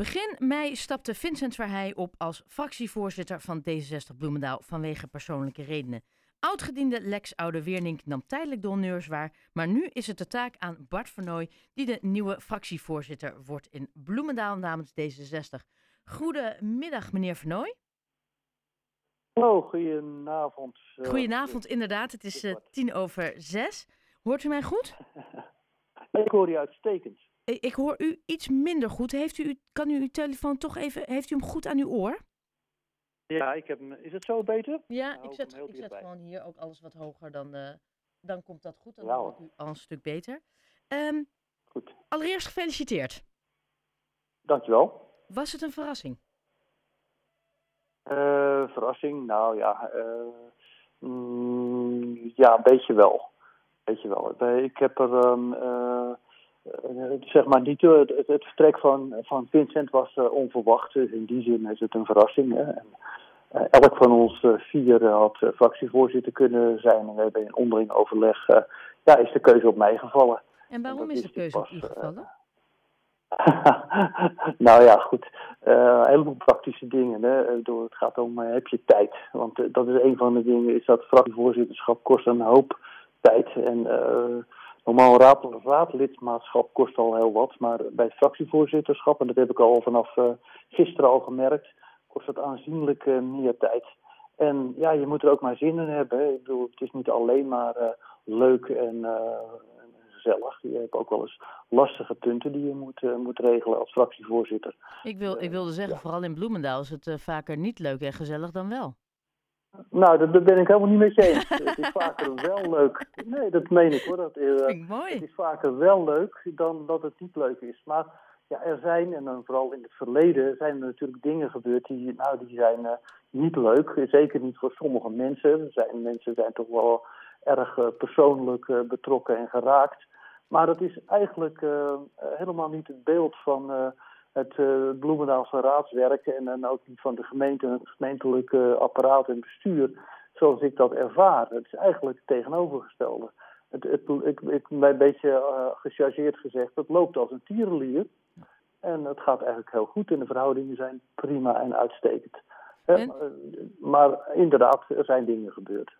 Begin mei stapte Vincent Verheij op als fractievoorzitter van D66 Bloemendaal vanwege persoonlijke redenen. Oudgediende Lex Oude Weernink nam tijdelijk de honneurs waar, maar nu is het de taak aan Bart Vernooy, die de nieuwe fractievoorzitter wordt in Bloemendaal namens D66. Goedemiddag, meneer Vernooy. Hallo, goedenavond. Uh, goedenavond, inderdaad. Het is uh, tien over zes. Hoort u mij goed? Ik hoor u uitstekend. Ik hoor u iets minder goed. Heeft u, kan u uw telefoon toch even, heeft u hem goed aan uw oor? Ja, ik heb hem. Is het zo beter? Ja, nou, ik zet, ik zet gewoon hier ook alles wat hoger. Dan, uh, dan komt dat goed. Dan ja, hoor ik u al een stuk beter. Um, goed. Allereerst gefeliciteerd. Dankjewel. Was het een verrassing? Uh, verrassing? Nou ja, uh, mm, ja, een beetje wel. Beetje wel. Ik heb er... Um, zeg maar niet, het, het, vertrek van, van Vincent was uh, onverwacht. Dus in die zin is het een verrassing. Hè. En, uh, elk van ons uh, vier had fractievoorzitter kunnen zijn. En we hebben in onderling overleg, ja, is de keuze op mij gevallen. En waarom is de keuze op u gevallen? nou ja, goed. een heleboel praktische dingen. Hè. Door, het gaat om, heb je tijd? Want dat is een van de dingen, is dat fractievoorzitterschap kost een hoop tijd. En Normaal raad, raadlidmaatschap kost al heel wat, maar bij het fractievoorzitterschap, en dat heb ik al vanaf uh, gisteren al gemerkt, kost het aanzienlijk uh, meer tijd. En ja, je moet er ook maar zin in hebben. Ik bedoel, het is niet alleen maar uh, leuk en, en, gezellig. Je hebt ook wel eens lastige punten die je moet, moet regelen als fractievoorzitter. Ik, wil, ik wilde zeggen, vooral in Bloemendaal is het vaker niet leuk en gezellig dan wel. Nou, dat, ben ik helemaal niet met je eens. het is vaker wel leuk. Nee, dat meen ik hoor. Dat, uh, ik mooi. Het is vaker wel leuk dan dat het niet leuk is. Maar ja, er zijn, en dan vooral in het verleden, zijn er natuurlijk dingen gebeurd die, nou, die zijn uh, niet leuk. Zeker niet voor sommige mensen. Zijn, mensen zijn toch wel erg uh, persoonlijk betrokken en geraakt. Maar dat is eigenlijk helemaal niet het beeld van het uh, Bloemendaalse raadswerk en dan ook niet van de gemeente en het gemeentelijke apparaat en bestuur, zoals ik dat ervaar. Het is eigenlijk het tegenovergestelde. Het, het, ik, ik een beetje uh, gechargeerd gezegd, het loopt als een tierenlier. En het gaat eigenlijk heel goed en de verhoudingen zijn prima en uitstekend. En? Maar inderdaad, er zijn dingen gebeurd.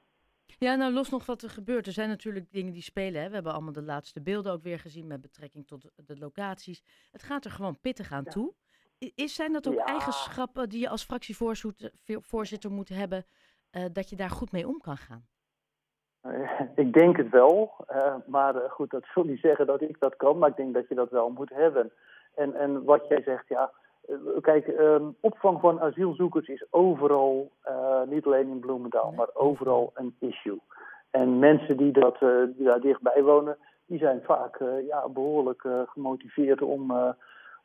Ja, nou los nog wat er gebeurt. Er zijn natuurlijk dingen die spelen. Hè. We hebben allemaal de laatste beelden ook weer gezien met betrekking tot de locaties. Het gaat er gewoon pittig aan toe. Is, zijn dat ook eigenschappen die je als fractievoorzitter moet hebben, uh, dat je daar goed mee om kan gaan? Ik denk het wel, uh, maar goed, dat wil niet zeggen dat ik dat kan, maar ik denk dat je dat wel moet hebben. En, en wat jij zegt, ja, eh, kijk, um, opvang van asielzoekers is overal, uh, niet alleen in Bloemendaal, maar overal een issue. En mensen die, dat, uh, die daar dichtbij wonen, die zijn vaak ja, behoorlijk gemotiveerd om,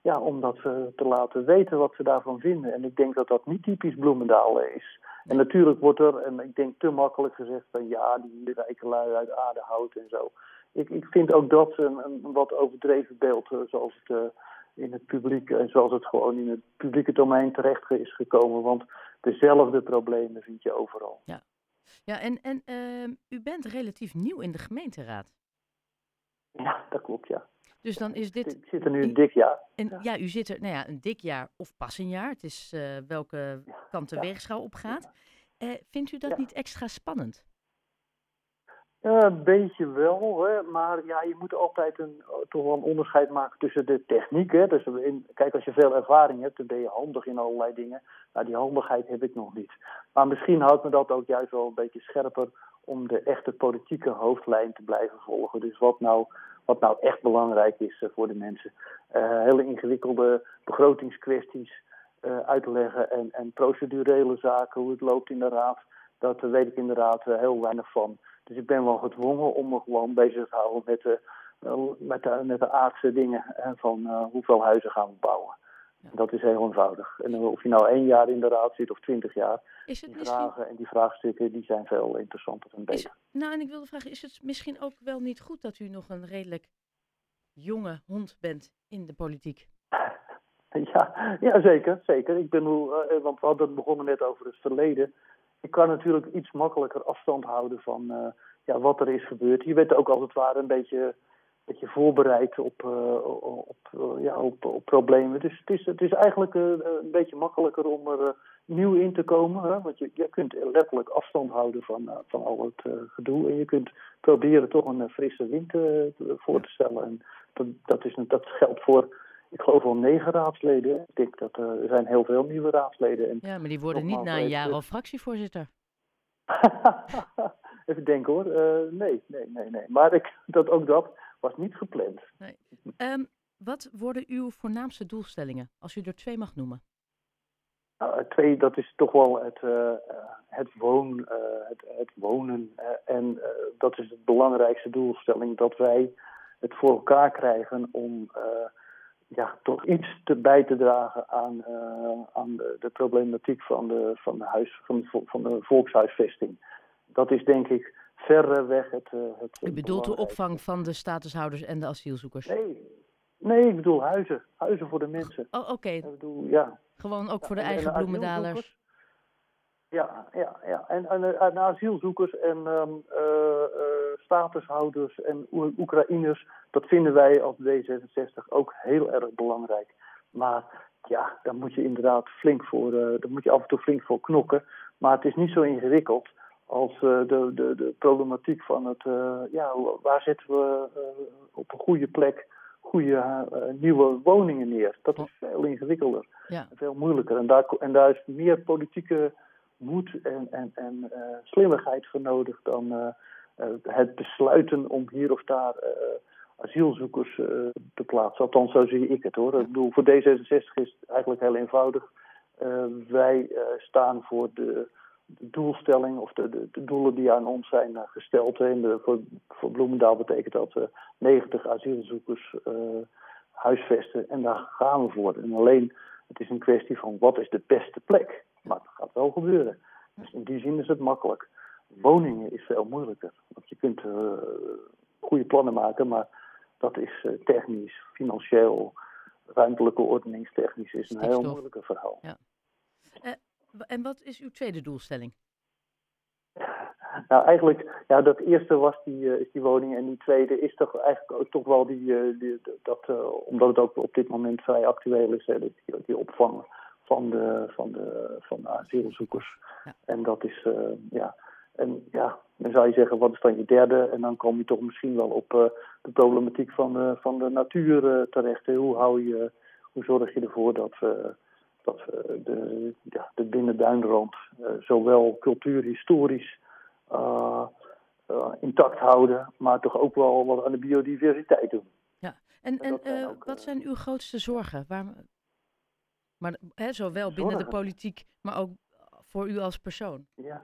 ja, om dat te laten weten wat ze daarvan vinden. En ik denk dat dat niet typisch Bloemendaal is. En natuurlijk wordt er, en ik denk te makkelijk gezegd van ja, die rijke lui uit Aardehout en zo. Ik, ik vind ook dat een, een wat overdreven beeld, zoals het in het publiek en zoals het gewoon in het publieke domein terecht is gekomen. Want dezelfde problemen vind je overal. Ja, ja en, en uh, u bent relatief nieuw in de gemeenteraad. Ja, dat klopt, ja. Dus dan is dit. Ik zit er nu een dik jaar. En, ja. u zit er, nou ja, een dik jaar of pas een jaar. Het is uh, welke kant de ja. weegschaal op gaat. Uh, vindt u dat niet extra spannend? Ja, een beetje wel, hè? maar ja, je moet altijd een, toch wel een onderscheid maken tussen de techniek. Hè? Dus kijk, als je veel ervaring hebt, dan ben je handig in allerlei dingen. Nou, die handigheid heb ik nog niet. Maar misschien houdt me dat ook juist wel een beetje scherper om de echte politieke hoofdlijn te blijven volgen. Dus wat nou, wat nou echt belangrijk is uh, voor de mensen. Hele ingewikkelde begrotingskwesties uh, uitleggen en, en procedurele zaken, hoe het loopt in de raad, dat weet ik inderdaad heel weinig van. Dus ik ben wel gedwongen om me gewoon bezig te houden met de, eh, met de, met de aardse dingen. En van uh, hoeveel huizen gaan we bouwen. Ja. Dat is heel eenvoudig. En of je nou één jaar in de raad zit of twintig jaar. Is het die misschien... vragen en die vraagstukken die zijn veel interessanter en beter. Het, nou, en ik wilde vragen, is het misschien ook wel niet goed dat u nog een redelijk jonge hond bent in de politiek? ja, ja, zeker. zeker. Ik ben, uh, want we hadden begonnen net over het verleden je kan natuurlijk iets makkelijker afstand houden van uh, ja, wat er is gebeurd. Je bent ook als het ware een beetje dat je voorbereidt op, op, ja, op, op problemen. Dus het is, het is eigenlijk een beetje makkelijker om er nieuw in te komen. Hè? Want je, je kunt letterlijk afstand houden van, van al het gedoe. En je kunt proberen toch een frisse wind voor te stellen. En dat, dat, is, dat geldt voor ik geloof wel negen raadsleden. Ik denk dat er zijn heel veel nieuwe raadsleden. En ja, maar die worden niet na een jaar al fractievoorzitter. Even denken hoor. Uh, nee, nee, nee, nee. Maar ik, dat, ook dat was niet gepland. Nee. Um, wat worden uw voornaamste doelstellingen, als u er twee mag noemen? Nou, twee, dat is toch wel het, uh, het, woon, uh, het, het wonen. en dat is de belangrijkste doelstelling, dat wij het voor elkaar krijgen om ja, toch iets te bij te dragen aan, uh, aan de, de, problematiek van de, van, de huis, van, de, van de volkshuisvesting. Dat is denk ik verreweg het. Uh, het U bedoelt de opvang van de statushouders en de asielzoekers? Nee, nee ik bedoel huizen. Huizen voor de mensen. Oh, oké. Okay. Ja. Gewoon ook voor de eigen bloemendalers? Ja, ja, ja. En, en, en asielzoekers en um, uh, statushouders en Oekraïners, dat vinden wij als D66 ook heel erg belangrijk. Maar ja, daar moet je inderdaad flink voor, uh, daar moet je af en toe flink voor knokken. Maar het is niet zo ingewikkeld als uh, de, de, de problematiek van het, ja, waar zetten we op een goede plek goede nieuwe woningen neer. Dat is veel ingewikkelder, ja. veel moeilijker. En daar, en daar is meer politieke moed en, en, en slimmigheid voor nodig dan eh, het besluiten om hier of daar eh, asielzoekers eh, te plaatsen. Althans, zo zie ik het hoor. Ik bedoel, voor D66 is het eigenlijk heel eenvoudig. wij staan voor de, doelstelling of de, de, doelen die aan ons zijn gesteld. De, voor, voor Bloemendaal betekent dat we 90 asielzoekers huisvesten. En daar gaan we voor. En alleen, het is een kwestie van wat is de beste plek. Maar het gaat wel gebeuren. Dus in die zin is het makkelijk. Woningen is veel moeilijker. Want je kunt uh, goede plannen maken, maar dat is uh, technisch, financieel, ruimtelijke ordeningstechnisch is een heel moeilijke verhaal. Ja. Uh, en wat is uw tweede doelstelling? Nou, eigenlijk, ja, dat eerste was die, is die woning en die tweede is toch eigenlijk ook toch wel die, die dat, omdat het ook op dit moment vrij actueel is, hè, die, die opvang van de, van de, van de asielzoekers. Ja. En dat is, ja, en ja, dan zou je zeggen, wat is dan je derde? En dan kom je toch misschien wel op uh, de problematiek van, uh, van de natuur uh, terecht. Hoe, hou je, hoe zorg je ervoor dat we, dat de, ja, de binnenduinrand zowel cultuurhistorisch intact houden, maar toch ook wel wat aan de biodiversiteit doen. Ja, en, en, en wat zijn uw grootste zorgen? Waar, maar, hè, zowel binnen de politiek, maar ook voor u als persoon? Ja.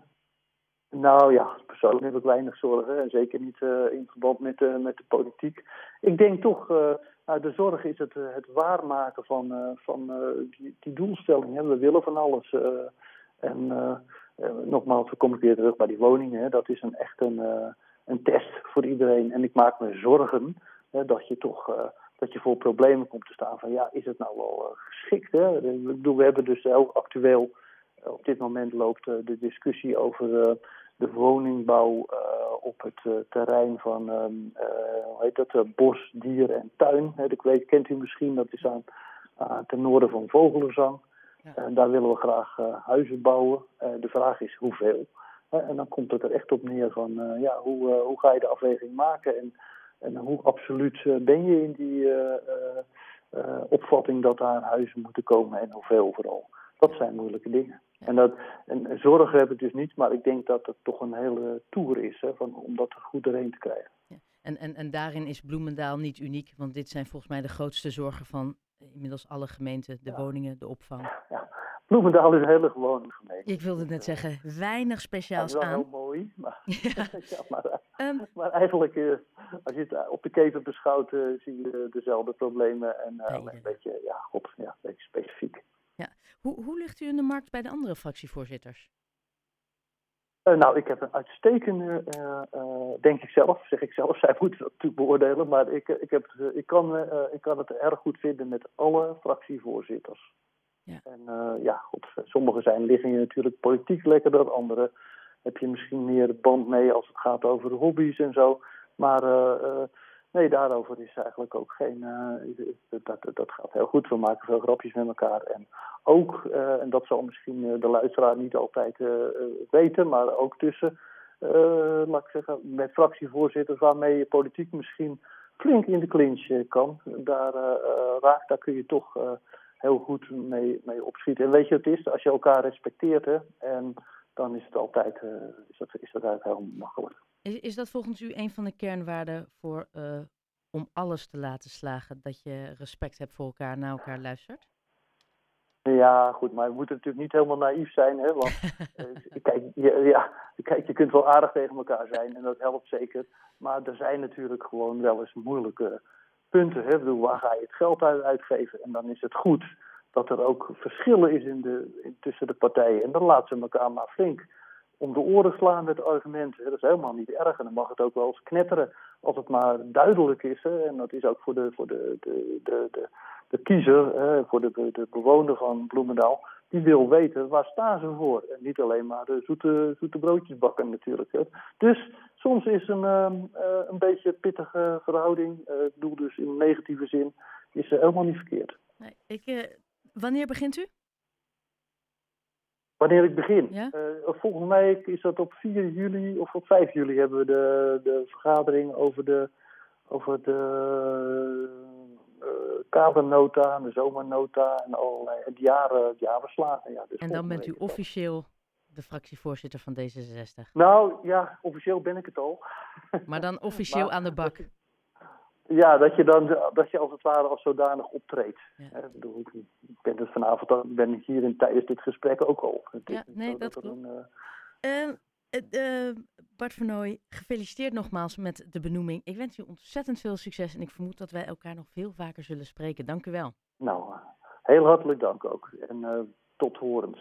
Nou ja, persoonlijk heb ik weinig zorgen. En zeker niet uh, in verband met, uh, met de politiek. Ik denk toch, uh, nou, de zorg is het, het waarmaken van, van die, die doelstelling. Hè. We willen van alles. en nogmaals, we komen weer terug bij die woningen. Hè. Dat is een, echt een, een test voor iedereen. En ik maak me zorgen hè, dat je toch dat je voor problemen komt te staan. Van ja, is het nou wel geschikt? Hè? Ik bedoel, we hebben dus heel actueel op dit moment loopt de discussie over de woningbouw op het terrein van uh, hoe heet dat, bos, dier en tuin. ik weet, kent u misschien, dat is aan, ten noorden van Vogelenzang. Ja. En daar willen we graag huizen bouwen. de vraag is hoeveel. en dan komt het er echt op neer van ja, hoe, hoe ga je de afweging maken en, en hoe absoluut ben je in die opvatting dat daar huizen moeten komen en hoeveel vooral. Dat zijn moeilijke dingen. En, dat, en zorgen heb ik dus niet, maar ik denk dat het toch een hele tour is hè, van, om dat goed doorheen te krijgen. Ja. En, en, en daarin is Bloemendaal niet uniek, want dit zijn volgens mij de grootste zorgen van inmiddels alle gemeenten, de woningen, de opvang. Ja. Bloemendaal is een hele gewone gemeente. Ik wilde net zeggen, weinig speciaals aan. Dat is wel heel mooi, maar, ja. maar, um, maar, eigenlijk, uh, als je het op de keper beschouwt, uh, zie je dezelfde problemen en een beetje, ja, op, ja, een beetje specifiek. Hoe, hoe ligt u in de markt bij de andere fractievoorzitters? Uh, nou, ik heb een uitstekende, uh, uh, denk ik zelf, zeg ik zelf, zij moeten dat natuurlijk beoordelen, maar ik, ik, heb, ik, kan, ik kan het erg goed vinden met alle fractievoorzitters. Ja. En ja, goed, sommige zijn, liggen je natuurlijk politiek lekker dan andere heb je misschien meer band mee als het gaat over hobby's en zo. Maar nee, daarover is eigenlijk ook geen. dat, dat gaat heel goed. We maken veel grapjes met elkaar. En ook, en dat zal misschien de luisteraar niet altijd weten, maar ook tussen, laat ik zeggen, met fractievoorzitters waarmee je politiek misschien flink in de clinch kan. Daar raakt, daar kun je toch heel goed mee, mee opschieten. En weet je wat het is? Als je elkaar respecteert, hè, en dan is het altijd uh, is dat, is dat eigenlijk heel makkelijk. Is, is dat volgens u een van de kernwaarden voor, uh, om alles te laten slagen? Dat je respect hebt voor elkaar, naar elkaar luistert? Ja, goed, maar we moeten natuurlijk niet helemaal naïef zijn. Hè, want uh, kijk, je, ja, kijk, je kunt wel aardig tegen elkaar zijn en dat helpt zeker. Maar er zijn natuurlijk gewoon wel eens moeilijke punten. Hè? Bedoel, waar ga je het geld uit uitgeven? En dan is het goed dat er ook verschillen is in de, tussen de partijen. En dan laten ze elkaar maar flink om de oren slaan met argumenten. Dat is helemaal niet erg. En dan mag het ook wel eens knetteren als het maar duidelijk is. Hè? En dat is ook voor de, voor de, de, de, de, kiezer, hè? voor de, de bewoner van Bloemendaal. Die wil weten waar staan ze voor. En niet alleen maar de zoete, zoete broodjes bakken natuurlijk. Dus soms is een, uh, een beetje pittige verhouding, uh, ik bedoel dus in negatieve zin, is helemaal niet verkeerd. Nee, ik, wanneer begint u? Wanneer ik begin? Ja? volgens mij is dat op 4 juli of op 5 juli hebben we de, de vergadering over de, over de uh, kadernota, de zomernota en allerlei het jaren, het jaarverslagen. Ja, dus en dan bent u officieel de fractievoorzitter van D66? Nou ja, officieel ben ik het al. Maar dan officieel aan de bak? Ja, dat je dan dat je als het ware als zodanig optreedt. Ja. Ik, bedoel, ik ben dus vanavond ben ik hier in, tijdens dit gesprek ook al. Ja, nee, dat, dat klopt. Een, uh, uh, Bart Vernooy, gefeliciteerd nogmaals met de benoeming. Ik wens u ontzettend veel succes en ik vermoed dat wij elkaar nog veel vaker zullen spreken. Dank u wel. Nou, heel hartelijk dank ook. En tot horens.